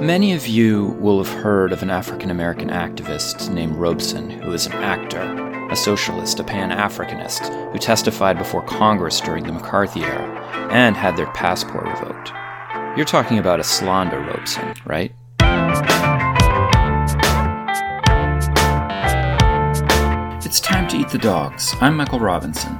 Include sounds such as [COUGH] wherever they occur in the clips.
Many of you will have heard of an African American activist named Robeson, who is an actor, a socialist, a pan Africanist, who testified before Congress during the McCarthy era and had their passport revoked. You're talking about Eslanda Robeson, right? It's time to eat the dogs. I'm Michael Robinson.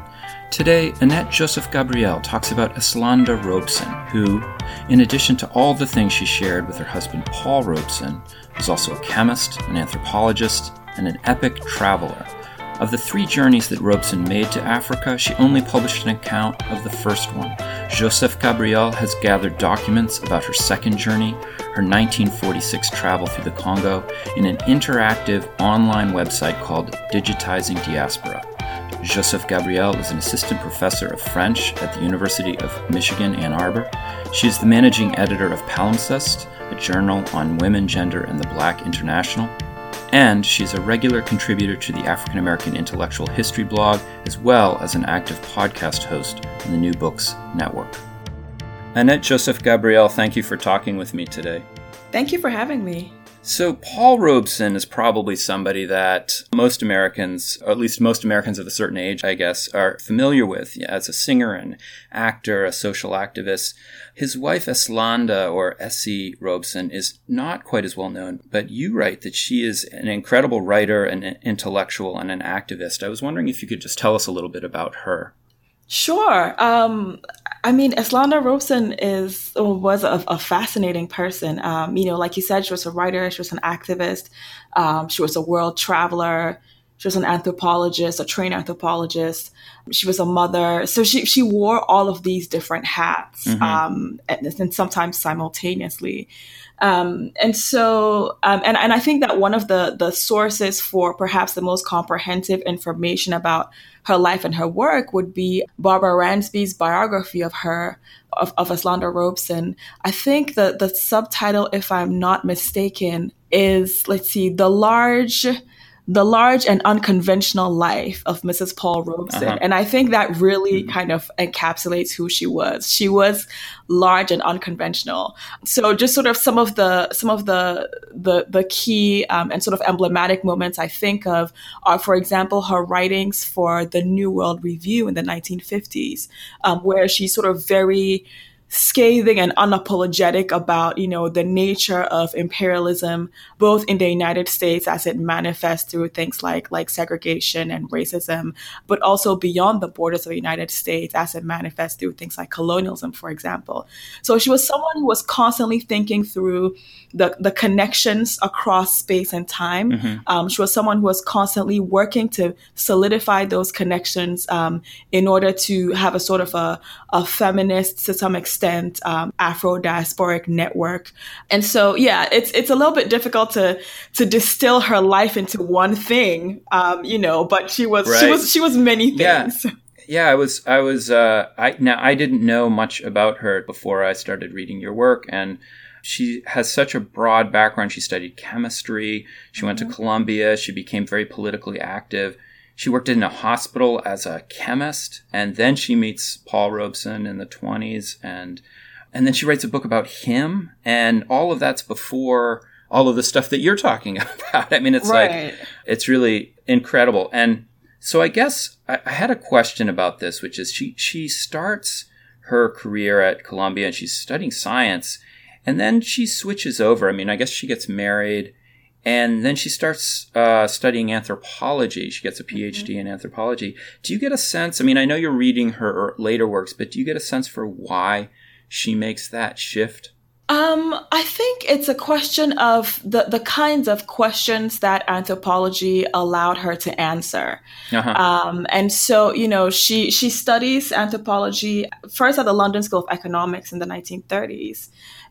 Today, Annette Joseph Gabriel talks about Eslanda Robeson, who, in addition to all the things she shared with her husband Paul Robeson, was also a chemist, an anthropologist, and an epic traveler. Of the three journeys that Robeson made to Africa, she only published an account of the first one. Joseph Gabriel has gathered documents about her second journey, her 1946 travel through the Congo, in an interactive online website called Digitizing Diaspora. Joseph Gabriel is an assistant professor of French at the University of Michigan, Ann Arbor. She is the managing editor of Palimpsest, a journal on women, gender, and the Black International. And she's a regular contributor to the African American Intellectual History blog, as well as an active podcast host on the New Books Network. Annette Joseph Gabriel, thank you for talking with me today. Thank you for having me. So, Paul Robeson is probably somebody that most Americans, or at least most Americans of a certain age, I guess, are familiar with as a singer and actor, a social activist. His wife, Eslanda, or Essie Robeson, is not quite as well known, but you write that she is an incredible writer, an intellectual, and an activist. I was wondering if you could just tell us a little bit about her. Sure. Um, I mean, Eslanda Robeson is was a, a fascinating person. Um, you know, like you said, she was a writer, she was an activist, um, she was a world traveler, she was an anthropologist, a trained anthropologist. She was a mother, so she she wore all of these different hats, mm-hmm. um, and, and, sometimes simultaneously. Um, and so, um, and, and I think that one of the, the sources for perhaps the most comprehensive information about her life and her work would be Barbara Ransby's biography of her, of, of Eslanda Robeson. I think the, the subtitle, if I'm not mistaken, is, let's see, The Large the large and unconventional life of Mrs. Paul Robeson. Uh-huh. And I think that really mm-hmm. kind of encapsulates who she was. She was large and unconventional. So just sort of some of the some of the the the key um, and sort of emblematic moments I think of are, for example, her writings for the New World Review in the 1950s, um, where she's sort of very scathing and unapologetic about, you know, the nature of imperialism, both in the United States as it manifests through things like, like segregation and racism, but also beyond the borders of the United States as it manifests through things like colonialism, for example. So she was someone who was constantly thinking through the, the connections across space and time. Mm-hmm. Um, she was someone who was constantly working to solidify those connections um, in order to have a sort of a, a feminist, to some extent, um, Afro diasporic network. And so, yeah, it's it's a little bit difficult to to distill her life into one thing, um, you know. But she was right. she was she was many things. Yeah. [LAUGHS] Yeah, I was. I was. Uh, I now I didn't know much about her before I started reading your work, and she has such a broad background. She studied chemistry. She mm-hmm. went to mm-hmm. Columbia. She became very politically active. She worked in a hospital as a chemist, and then she meets Paul Robeson in the 20s, and and then she writes a book about him, and all of that's before all of the stuff that you're talking [LAUGHS] about. I mean, it's right. like it's really incredible. And so I guess I, I had a question about this, which is she she starts her career at Columbia and she's studying science, and then she switches over. I mean, I guess she gets married and then she starts uh, studying anthropology. She gets a PhD mm-hmm. in anthropology. Do you get a sense? I mean, I know you're reading her later works, but do you get a sense for why she makes that shift? Um, I think it's a question of the, the kinds of questions that anthropology allowed her to answer. Uh-huh. Um, and so, you know, she, she studies anthropology first at the London School of Economics in the 1930s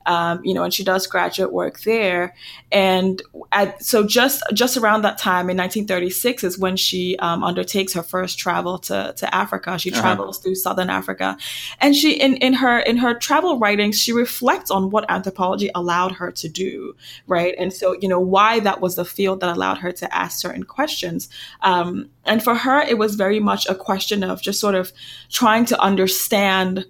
um, you know, and she does graduate work there. And at, so just just around that time in 1936 is when she um, undertakes her first travel to, to Africa. She uh-huh. travels through southern Africa, and she in, in her in her travel writings she reflects on what anthropology allowed her to do, right? And so you know why that was the field that allowed her to ask certain questions. Um, and for her, it was very much a question of just sort of trying to understand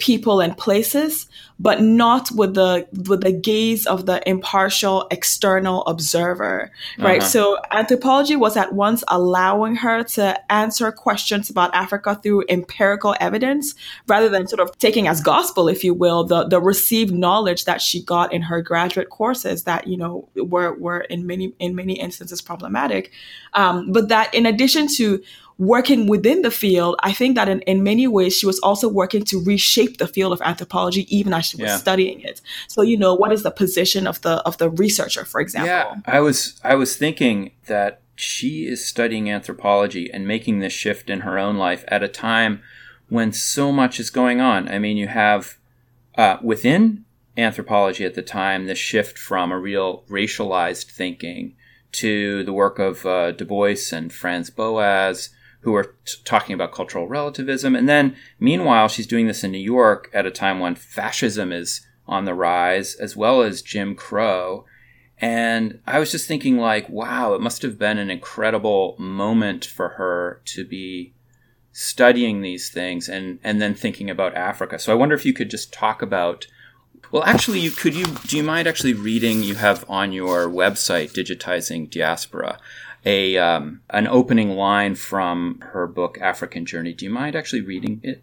people and places, but not with the with the gaze of the impartial external observer, right? Uh-huh. So anthropology was at once allowing her to answer questions about Africa through empirical evidence rather than sort of taking as gospel, if you will, the the received knowledge that she got in her graduate courses that you know were were in many in many instances problematic, um, but that in addition to working within the field, I think that in, in many ways she was also working to reshape the field of anthropology even as she was Yeah. studying it. So, you know, what is the position of the of the researcher, for example? Yeah, I was I was thinking that she is studying anthropology and making this shift in her own life at a time when so much is going on. I mean, you have uh, within anthropology at the time the shift from a real racialized thinking to the work of uh, Du Bois and Franz Boas, who are t- talking about cultural relativism. And then, meanwhile, she's doing this in New York at a time when fascism is on the rise, as well as Jim Crow. And I was just thinking, like, wow, it must have been an incredible moment for her to be studying these things and, and then thinking about Africa. So I wonder if you could just talk about. Well, actually, you could you do you mind actually reading? You have on your website, digitizing diaspora, a um, an opening line from her book African Journey. Do you mind actually reading it?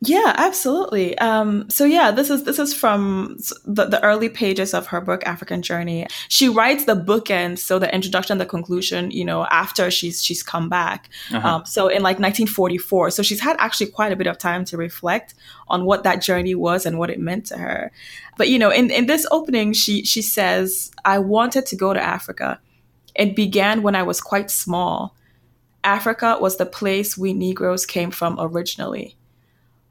Yeah, absolutely. Um, so yeah, this is this is from the, the early pages of her book African Journey. She writes the bookends, so the introduction, the conclusion, you know, after she's she's come back. Uh-huh. Um, so in like 1944, so she's had actually quite a bit of time to reflect on what that journey was and what it meant to her. But you know, in in this opening, she she says, "I wanted to go to Africa. It began when I was quite small. Africa was the place we Negroes came from originally."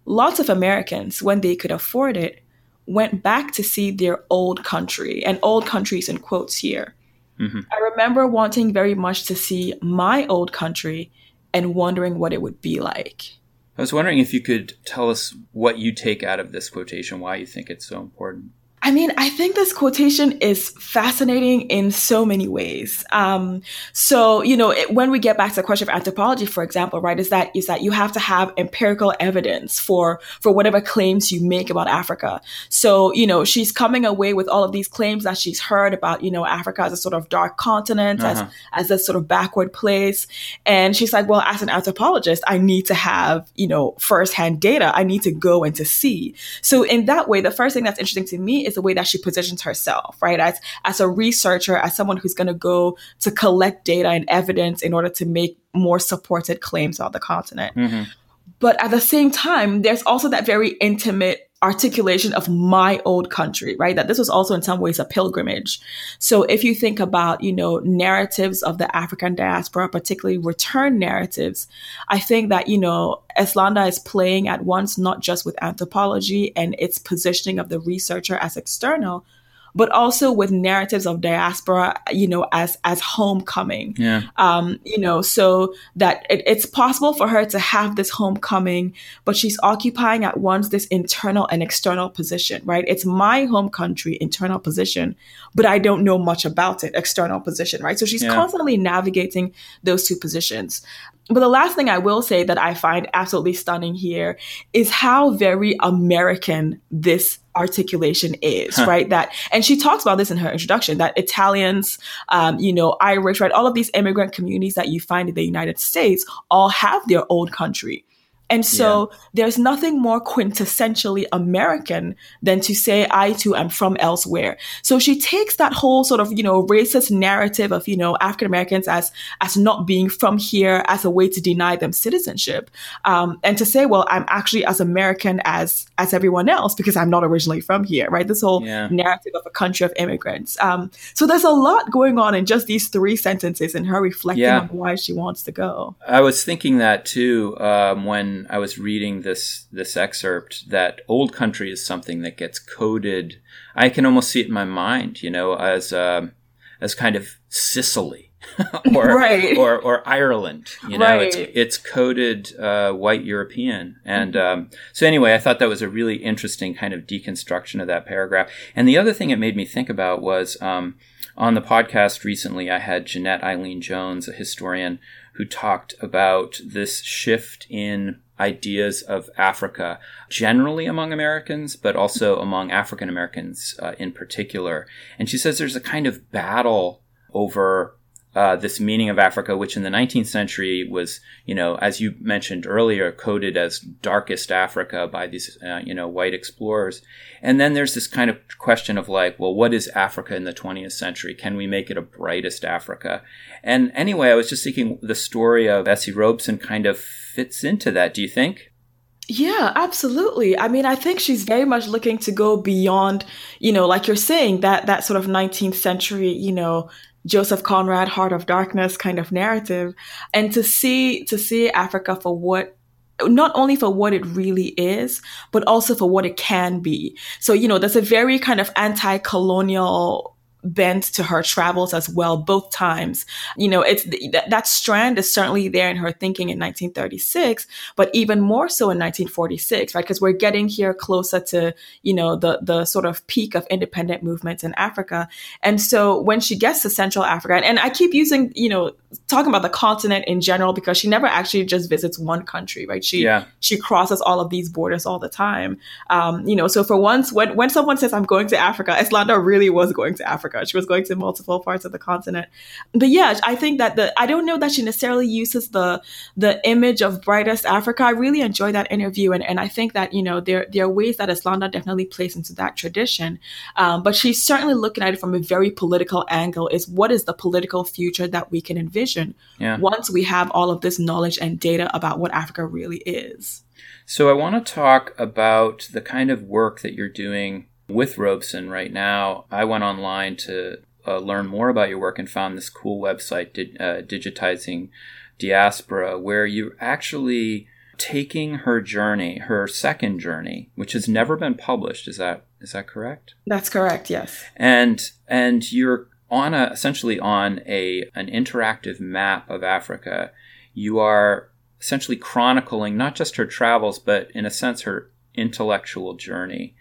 lots of Americans, when they could afford it, went back to see their old country, and old countries in quotes here. Mhm. I remember wanting very much to see my old country and wondering what it would be like. I was wondering if you could tell us what you take out of this quotation, why you think it's so important. I mean, I think this quotation is fascinating in so many ways. Um, so, you know, it, when we get back to the question of anthropology, for example, right, is that is that you have to have empirical evidence for for whatever claims you make about Africa. So, you know, she's coming away with all of these claims that she's heard about, you know, Africa as a sort of dark continent, Uh-huh. as as a sort of backward place, and she's like, well, as an anthropologist, I need to have, you know, firsthand data. I need to go and to see. So, in that way, the first thing that's interesting to me is the way that she positions herself, right? As as a researcher, as someone who's going to go to collect data and evidence in order to make more supported claims about the continent. Mm-hmm. But at the same time, there's also that very intimate articulation of my old country, right? That this was also in some ways a pilgrimage. So if you think about, you know, narratives of the African diaspora, particularly return narratives, I think that, you know, Eslanda is playing at once not just with anthropology and its positioning of the researcher as external, but also with narratives of diaspora, you know, as as homecoming Yeah. um, you know, so that it, it's possible for her to have this homecoming, but she's occupying at once this internal and external position, right? It's my home country, internal position, but I don't know much about it, external position, right? So she's Yeah. constantly navigating those two positions. But the last thing I will say that I find absolutely stunning here is how very American this articulation is, right? That, and she talks about this in her introduction that Italians, um, you know, Irish, right? All of these immigrant communities that you find in the United States all have their own country. And so there's nothing more quintessentially American than to say, I too am from elsewhere. So she takes that whole sort of, you know, racist narrative of, you know, African Americans as, as not being from here as a way to deny them citizenship. Um, and to say, well, I'm actually as American as, as everyone else because I'm not originally from here, right? This whole Yeah. narrative of a country of immigrants. Um, so there's a lot going on in just these three sentences and her reflecting Yeah. on why she wants to go. I was thinking that too um, when I was reading this this excerpt. That old country is something that gets coded. I can almost see it in my mind, you know, as um, as kind of Sicily [LAUGHS] or Right. or or Ireland. You know, it's Right. it's coded uh, white European, and um, so anyway, I thought that was a really interesting kind of deconstruction of that paragraph. And the other thing it made me think about was um, on the podcast recently, I had Jeanette Eileen Jones, a historian who talked about this shift in ideas of Africa generally among Americans, but also among African Americans uh, in particular. And she says there's a kind of battle over uh, this meaning of Africa, which in the 19th century was, you know, as you mentioned earlier, coded as darkest Africa by these, uh, you know, white explorers. And then there's this kind of question of like, well, what is Africa in the 20th century? Can we make it a brightest Africa? And anyway, I was just thinking the story of Essie Robeson kind of fits into that. Do you think? Yeah, absolutely. I mean, I think she's very much looking to go beyond, you know, like you're saying, that that sort of 19th century, you know, Joseph Conrad Heart of Darkness kind of narrative and to see to see Africa for what not only for what it really is, but also for what it can be. So, you know, there's a very kind of anti-colonial bent to her travels as well, both times. You know, it's that, that strand is certainly there in her thinking in 1936, but even more so in 1946, right? Because we're getting here closer to, you know, the, the sort of peak of independent movements in Africa. And so when she gets to Central Africa, and, and I keep using, you know, talking about the continent in general because she never actually just visits one country, right? She yeah. she crosses all of these borders all the time. Um, you know, so for once, when when someone says I'm going to Africa, Eslanda really was going to Africa. She was going to multiple parts of the continent. But yeah, I think that the I don't know that she necessarily uses the the image of brightest Africa. I really enjoy that interview, and and I think that you know there there are ways that Eslanda definitely plays into that tradition. Um, but she's certainly looking at it from a very political angle. Is what is the political future that we can envision? yeah. once we have all of this knowledge and data about what Africa really is. So, I want to talk about the kind of work that you're doing with Robeson right now. I went online to uh, learn more about your work and found this cool website, di- uh, Digitizing Diaspora, where you're actually taking her journey, her second journey, which has never been published. Is that is that correct? That's correct. Yes. And and you're on a essentially on a an interactive map of Africa, you are essentially chronicling not just her travels, but in a sense her intellectual journey.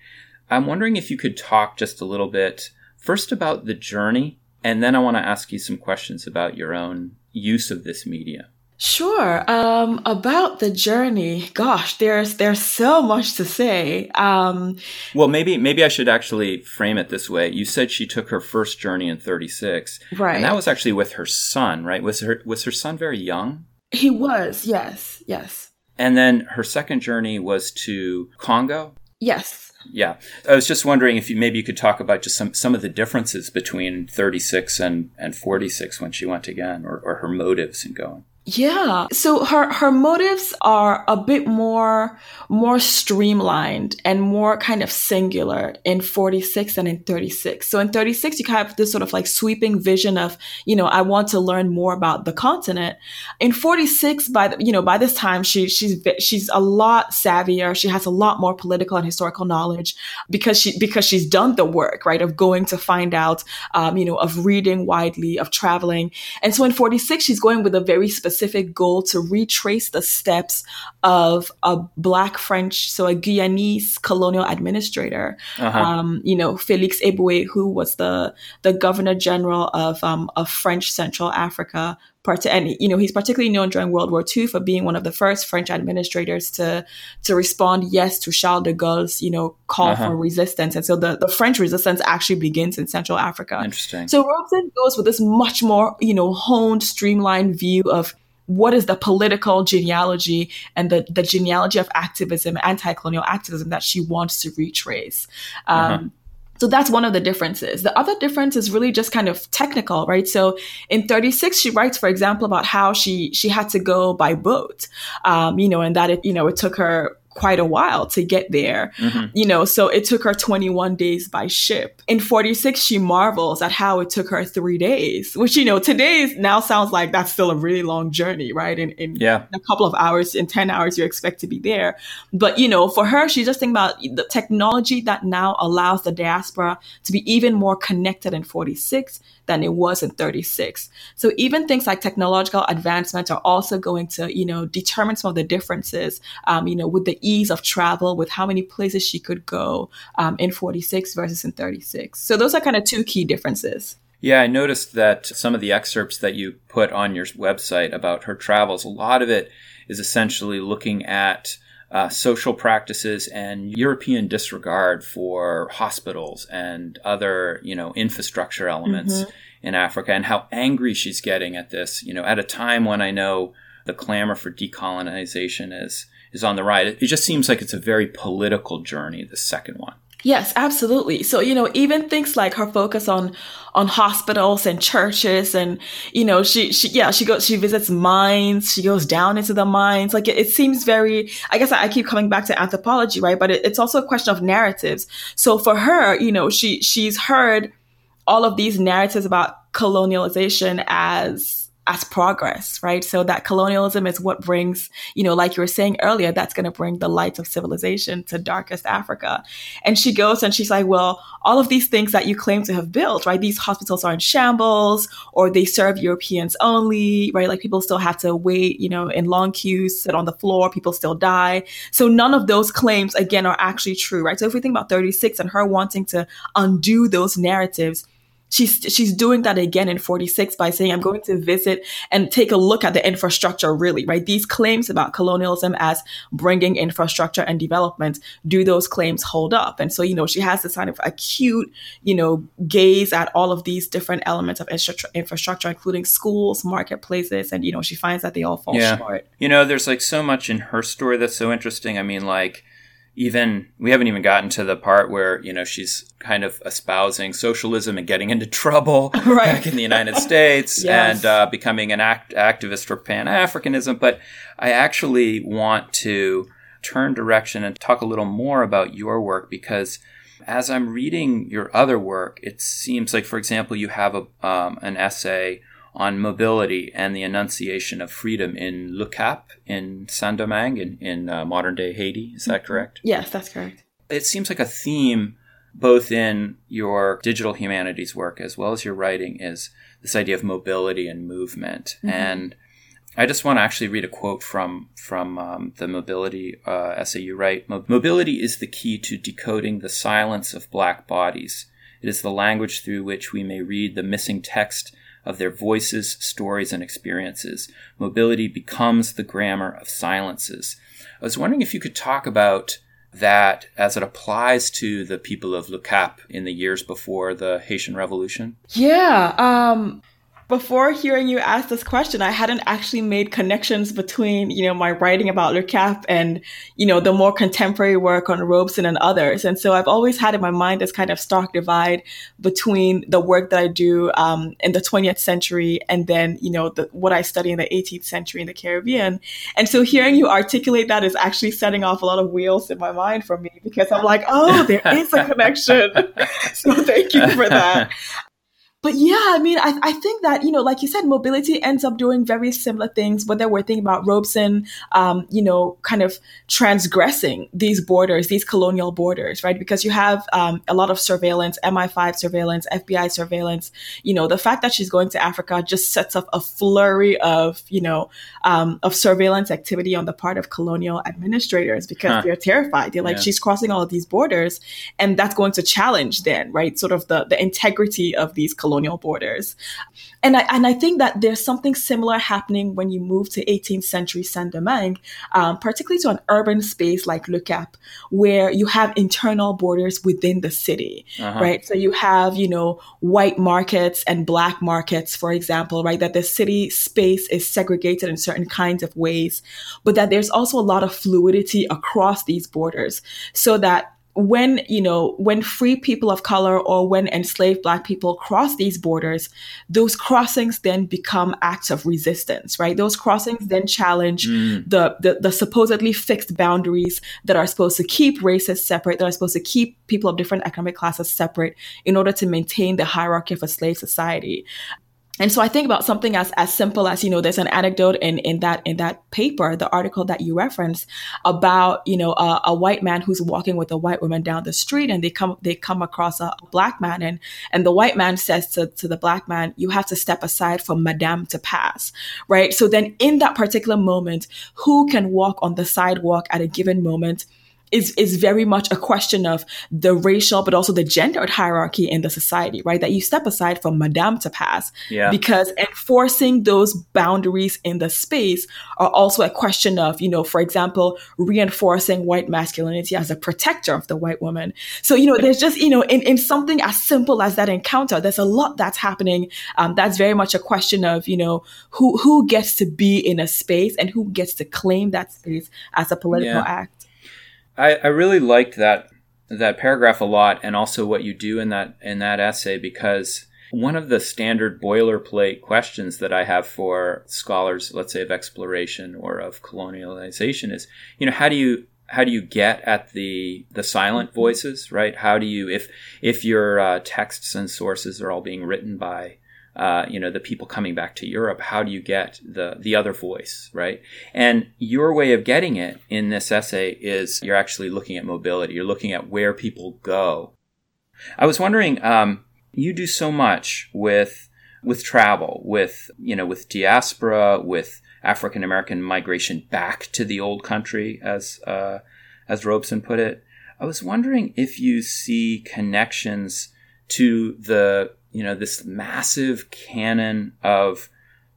I'm wondering if you could talk just a little bit first about the journey, and then I want to ask you some questions about your own use of this media. Sure. Um, about the journey, gosh, there's there's so much to say. Um, well, maybe maybe I should actually frame it this way. You said she took her first journey in 36, right? And that was actually with her son, right? Was her was her son very young? He was. Yes. Yes. And then her second journey was to Congo. Yes. Yeah, I was just wondering if you maybe you could talk about just some some of the differences between 36 and and 46 when she went again, or, or her motives in going. Yeah. So her her motives are a bit more more streamlined and more kind of singular in 46 and in 36. So in 36 you kind of have this sort of like sweeping vision of, you know, I want to learn more about the continent. In 46 by the, you know, by this time she she's she's a lot savvier. She has a lot more political and historical knowledge because she because she's done the work, right, of going to find out um, you know, of reading widely, of traveling. And so in 46 she's going with a very specific specific goal to retrace the steps of a Black French, so a Guyanese colonial administrator, uh-huh. um, you know, Felix Eboue, who was the the Governor General of um, of French Central Africa and you know he's particularly known during World War II for being one of the first French administrators to to respond yes to Charles de Gaulle's you know call uh-huh. for resistance, and so the, the French resistance actually begins in Central Africa. Interesting. So Robeson goes with this much more you know honed, streamlined view of what is the political genealogy and the, the genealogy of activism, anti-colonial activism that she wants to retrace. Um, uh-huh. So that's one of the differences. The other difference is really just kind of technical, right? So in 36, she writes, for example, about how she she had to go by boat, um, you know, and that it you know it took her quite a while to get there. Mm-hmm. You know, so it took her 21 days by ship. In 46, she marvels at how it took her three days, which, you know, today now sounds like that's still a really long journey, right? In, in yeah. a couple of hours, in 10 hours, you expect to be there. But, you know, for her, she's just thinking about the technology that now allows the diaspora to be even more connected in 46 than it was in 36. So even things like technological advancements are also going to, you know, determine some of the differences, um, you know, with the ease of travel, with how many places she could go um, in 46 versus in 36. So those are kind of two key differences. Yeah, I noticed that some of the excerpts that you put on your website about her travels, a lot of it is essentially looking at uh, social practices and European disregard for hospitals and other, you know, infrastructure elements mm-hmm. in Africa and how angry she's getting at this, you know, at a time when I know the clamor for decolonization is is on the rise. It, it just seems like it's a very political journey, the second one. Yes, absolutely. So, you know, even things like her focus on on hospitals and churches and you know, she she yeah, she goes she visits mines, she goes down into the mines. Like it, it seems very I guess I, I, keep coming back to anthropology, right? But it, it's also a question of narratives. So for her, you know, she she's heard all of these narratives about colonialization as as progress, right? So that colonialism is what brings, you know, like you were saying earlier, that's going to bring the light of civilization to darkest Africa. And she goes and she's like, well, all of these things that you claim to have built, right? These hospitals are in shambles or they serve Europeans only, right? Like people still have to wait, you know, in long queues, sit on the floor, people still die. So none of those claims, again, are actually true, right? So if we think about 36 and her wanting to undo those narratives, she's she's doing that again in 46 by saying i'm going to visit and take a look at the infrastructure really right? These claims about colonialism as bringing infrastructure and development do those claims hold up? And so you know she has this kind of acute you know gaze at all of these different elements of infrastructure including schools marketplaces and you know she finds that they all fall yeah. short. You know there's like so much in her story that's so interesting. I mean like even we haven't even gotten to the part where you know she's kind of espousing socialism and getting into trouble [LAUGHS] right. back in the United [LAUGHS] States yes. and uh, becoming an act- activist for Pan Africanism. But I actually want to turn direction and talk a little more about your work because as I'm reading your other work, it seems like, for example, you have a, um, an essay on mobility and the enunciation of freedom in Le Cap in Saint Domingue in, in uh, modern day Haiti. Is that mm-hmm. correct? Yes, that's correct. It seems like a theme both in your digital humanities work as well as your writing is this idea of mobility and movement. Mm-hmm. And I just want to actually read a quote from from um, the mobility uh, essay you write. Mobility is the key to decoding the silence of black bodies. It is the language through which we may read the missing text of their voices, stories, and experiences. Mobility becomes the grammar of silences. I was wondering if you could talk about that as it applies to the people of Le Cap in the years before the Haitian Revolution? Yeah. Um, before hearing you ask this question, I hadn't actually made connections between, you know, my writing about Le Cap and, you know, the more contemporary work on Robeson and others. And so I've always had in my mind this kind of stark divide between the work that I do um, in the 20th century and then, you know, the, what I study in the 18th century in the Caribbean. And so hearing you articulate that is actually setting off a lot of wheels in my mind for me because I'm like, oh, there is a connection. [LAUGHS] so thank you for that but yeah, I mean, I, I think that, you know, like you said, mobility ends up doing very similar things, whether we're thinking about Robeson, um, you know, kind of transgressing these borders, these colonial borders, right? Because you have um, a lot of surveillance, MI5 surveillance, FBI surveillance. You know, the fact that she's going to Africa just sets up a flurry of, you know, um, of surveillance activity on the part of colonial administrators because huh. they're terrified. They're like, yeah. she's crossing all of these borders. And that's going to challenge then, right? Sort of the, the integrity of these colonial colonial borders. And I, and I think that there's something similar happening when you move to 18th century Saint Domingue, um, particularly to an urban space like Le Cap, where you have internal borders within the city, uh-huh. right? So you have, you know, white markets and black markets, for example, right? That the city space is segregated in certain kinds of ways, but that there's also a lot of fluidity across these borders so that when you know when free people of color or when enslaved black people cross these borders those crossings then become acts of resistance right those crossings then challenge mm. the, the, the supposedly fixed boundaries that are supposed to keep races separate that are supposed to keep people of different economic classes separate in order to maintain the hierarchy of a slave society and so I think about something as, as simple as, you know, there's an anecdote in, in that, in that paper, the article that you referenced about, you know, a, a, white man who's walking with a white woman down the street and they come, they come across a, a, black man and, and the white man says to, to the black man, you have to step aside for madame to pass, right? So then in that particular moment, who can walk on the sidewalk at a given moment is is very much a question of the racial but also the gendered hierarchy in the society, right? That you step aside from Madame to pass. Yeah. Because enforcing those boundaries in the space are also a question of, you know, for example, reinforcing white masculinity as a protector of the white woman. So, you know, there's just, you know, in, in something as simple as that encounter, there's a lot that's happening. Um, that's very much a question of, you know, who who gets to be in a space and who gets to claim that space as a political yeah. act. I, I really liked that that paragraph a lot, and also what you do in that in that essay because one of the standard boilerplate questions that I have for scholars, let's say of exploration or of colonialization, is you know how do you how do you get at the the silent voices, right? How do you if if your uh, texts and sources are all being written by uh, you know the people coming back to Europe. How do you get the the other voice, right? And your way of getting it in this essay is you're actually looking at mobility. You're looking at where people go. I was wondering, um, you do so much with with travel, with you know, with diaspora, with African American migration back to the old country, as uh, as Robeson put it. I was wondering if you see connections to the you know, this massive canon of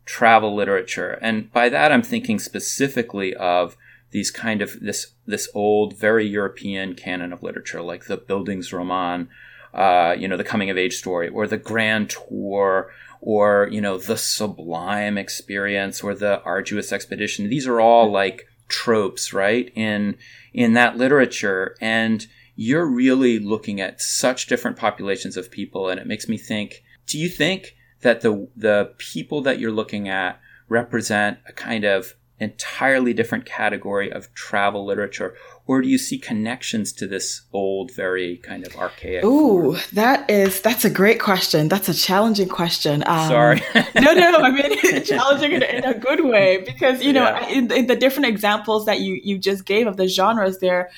travel literature. And by that, I'm thinking specifically of these kind of this this old, very European canon of literature, like the Bildungsroman, uh, you know, the coming of age story, or the Grand Tour, or you know, the Sublime Experience, or the Arduous Expedition. These are all like tropes, right? In in that literature, and you're really looking at such different populations of people and it makes me think do you think that the the people that you're looking at represent a kind of entirely different category of travel literature or do you see connections to this old very kind of archaic Ooh, that is that's a great question. That's a challenging question. Um, sorry. [LAUGHS] no no i mean [LAUGHS] challenging in, in, a good way because you know yeah. in, in, the different examples that you you just gave of the genres there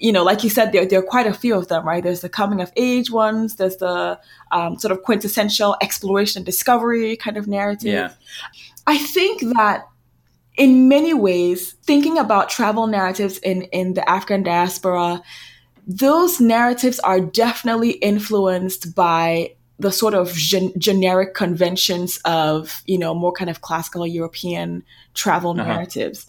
you know, like you said, there, there are quite a few of them, right? There's the coming of age ones, there's the um, sort of quintessential exploration and discovery kind of narrative. Yeah. I think that in many ways, thinking about travel narratives in, in the African diaspora, those narratives are definitely influenced by the sort of gen- generic conventions of, you know, more kind of classical European travel uh-huh. narratives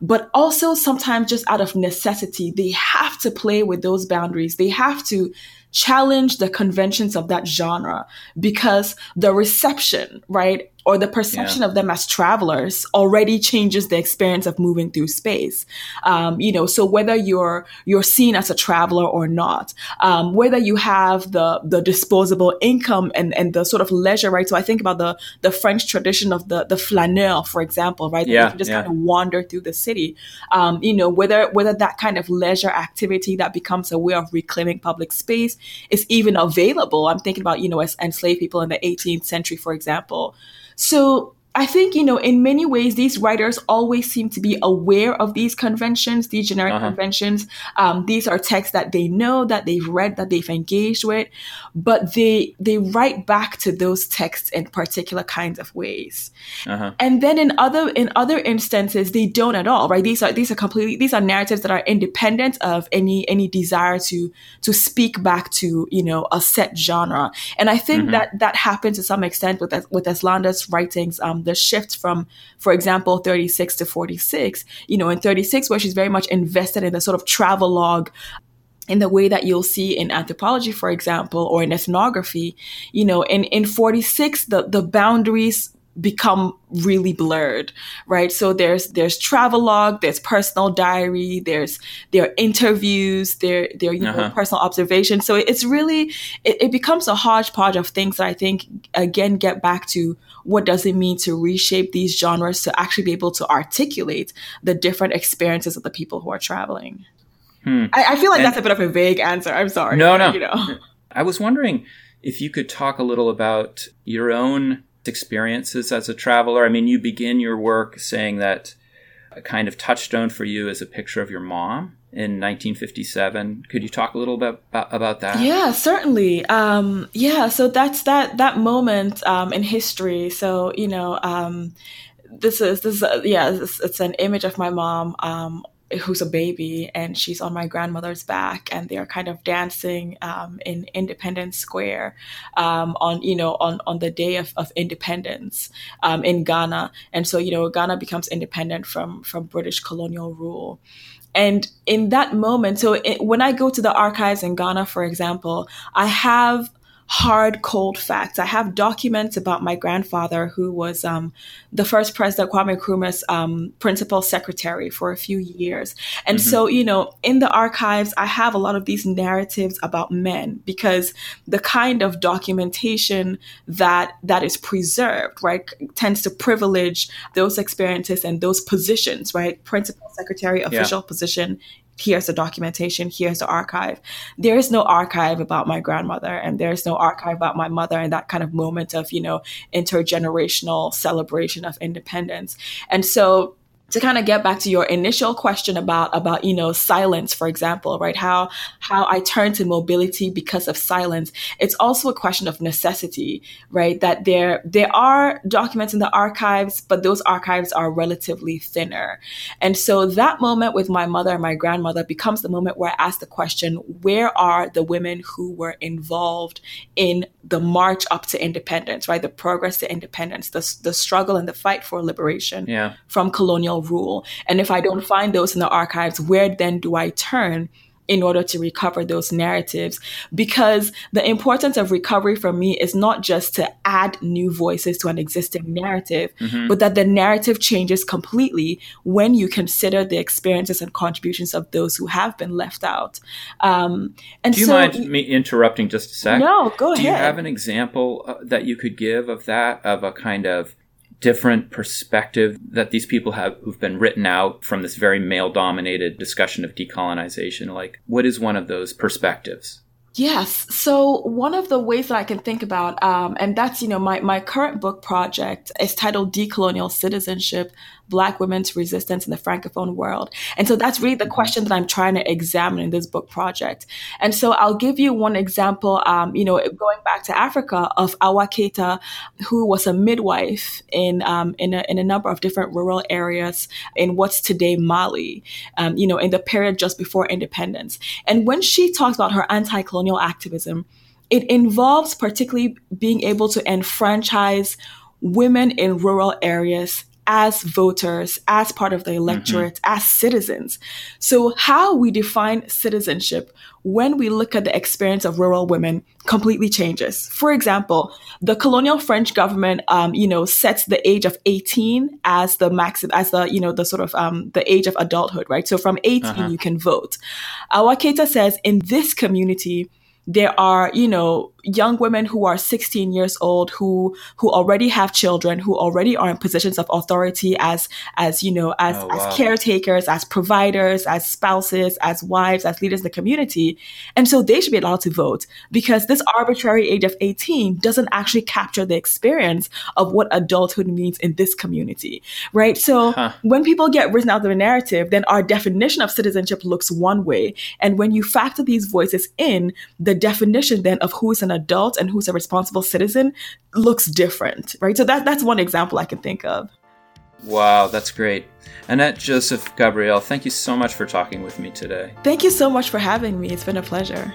but also sometimes just out of necessity, they have to play with those boundaries. They have to challenge the conventions of that genre because the reception, right, or the perception yeah. of them as travelers already changes the experience of moving through space. Um, you know, so whether you're you're seen as a traveler or not, um, whether you have the the disposable income and and the sort of leisure, right? So I think about the the French tradition of the the flaneur, for example, right? Yeah, you can just yeah. kind of wander through the city. Um, you know, whether whether that kind of leisure activity that becomes a way of reclaiming public space is even available. I'm thinking about you know as enslaved people in the 18th century, for example. So I think, you know, in many ways, these writers always seem to be aware of these conventions, these generic uh-huh. conventions. Um, these are texts that they know, that they've read, that they've engaged with, but they they write back to those texts in particular kinds of ways. Uh-huh. And then in other in other instances, they don't at all, right? These are these are completely these are narratives that are independent of any any desire to to speak back to you know a set genre. And I think mm-hmm. that that happens to some extent with with Eslanda's writings. Um, the shift from, for example, 36 to 46, you know, in 36, where she's very much invested in the sort of travel log in the way that you'll see in anthropology, for example, or in ethnography, you know, in, in 46, the, the boundaries become really blurred right? So there's there's travel log there's personal diary there's there are interviews there there you uh-huh. know personal observations. So it's really it, it becomes a hodgepodge of things that i think again get back to what does it mean to reshape these genres to actually be able to articulate the different experiences of the people who are traveling. Hmm. I, I, feel like and that's a bit of a vague answer. I'm sorry. No no. You know? I was wondering if you could talk a little about your own experiences as a traveler? I mean, you begin your work saying that a kind of touchstone for you is a picture of your mom in 1957. Could you talk a little bit about, that? Yeah, certainly. Um, yeah, so that's that that moment um, in history. So you know, um, this is this is, yeah, it's, it's, an image of my mom um, who's a baby, and she's on my grandmother's back, and they're kind of dancing um, in Independence Square um, on you know on on the day of, of independence um, in Ghana, and so you know Ghana becomes independent from from British colonial rule. And in that moment, so it, when I go to the archives in Ghana, for example, I have hard, cold facts. I have documents about my grandfather, who was um, the first president, Kwame Nkrumah's um, principal secretary for a few years. And mm-hmm. so, you know, in the archives, I have a lot of these narratives about men because the kind of documentation that that is preserved, right, tends to privilege those experiences and those positions, right, principal secretary, official yeah. position here's the documentation, here's the archive. There is no archive about my grandmother, and there's no archive about my mother, and that kind of moment of, you know, intergenerational celebration of independence. And so to kind of get back to your initial question about about you know silence for example right? How how i turn to mobility because of silence. It's also a question of necessity right? That there there are documents in the archives but those archives are relatively thinner. And so that moment with my mother and my grandmother becomes the moment where i ask the question where are the women who were involved in the march up to independence right? The progress to independence the, the struggle and the fight for liberation yeah. from colonial rule. And if I don't find those in the archives, where then do I turn in order to recover those narratives because the importance of recovery for me is not just to add new voices to an existing narrative, mm-hmm. but that the narrative changes completely when you consider the experiences and contributions of those who have been left out. Um, and Do you so, mind me interrupting just a sec? No, go ahead. Do you have an example uh, that you could give of that, of a kind of different perspective that these people have who've been written out from this very male dominated discussion of decolonization like what is one of those perspectives Yes. So one of the ways that I can think about, um, and that's, you know, my, my current book project is titled Decolonial Citizenship, Black women's resistance in the Francophone world. And so that's really the question that I'm trying to examine in this book project. And so I'll give you one example, um, you know, going back to Africa of Awa Keita, who was a midwife in, um, in, a, in a number of different rural areas in what's today Mali, um, you know, in the period just before independence. And when she talks about her anti-colonial activism, it involves particularly being able to enfranchise women in rural areas as voters, as part of the mm-hmm. electorate, mm-hmm. as citizens. So, how we define citizenship when we look at the experience of rural women completely changes. For example, the colonial French government, um, you know, sets the age of 18 as the maximum, as the, you know, the sort of um, the age of adulthood, right? So from 18, uh-huh. you can vote. Awa Keita says in this community, there are, you know, young women who are 16 years old who who already have children who already are in positions of authority as as you know as oh, wow. as caretakers as providers as spouses as wives as leaders in the community and so they should be allowed to vote because this arbitrary age of 18 doesn't actually capture the experience of what adulthood means in this community right so huh. when people get written out of the narrative then our definition of citizenship looks one way and when you factor these voices in the definition then of who is an adult and who's a responsible citizen looks different, right? So that that's one example I can think of. Wow, that's great. Annette Joseph Gabriel, thank you so much for talking with me today. Thank you so much for having me. It's been a pleasure.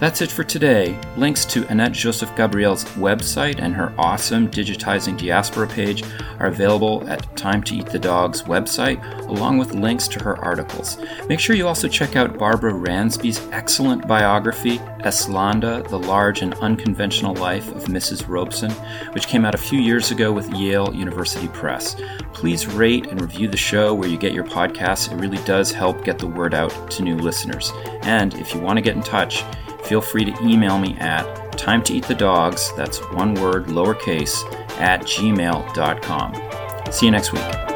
That's it for today. Links to Annette Joseph Gabriel's website and her awesome Digitizing Diaspora page are available at Time to Eat the Dog's website, along with links to her articles. Make sure you also check out Barbara Ransby's excellent biography, Eslanda, The Large and Unconventional Life of Mrs. Robeson, which came out a few years ago with Yale University Press. Please rate and review the show where you get your podcasts. It really does help get the word out to new listeners. And if you want to get in touch, feel free to email me at time to eat the dogs, that's one word, lowercase, at gmail.com. See you next week.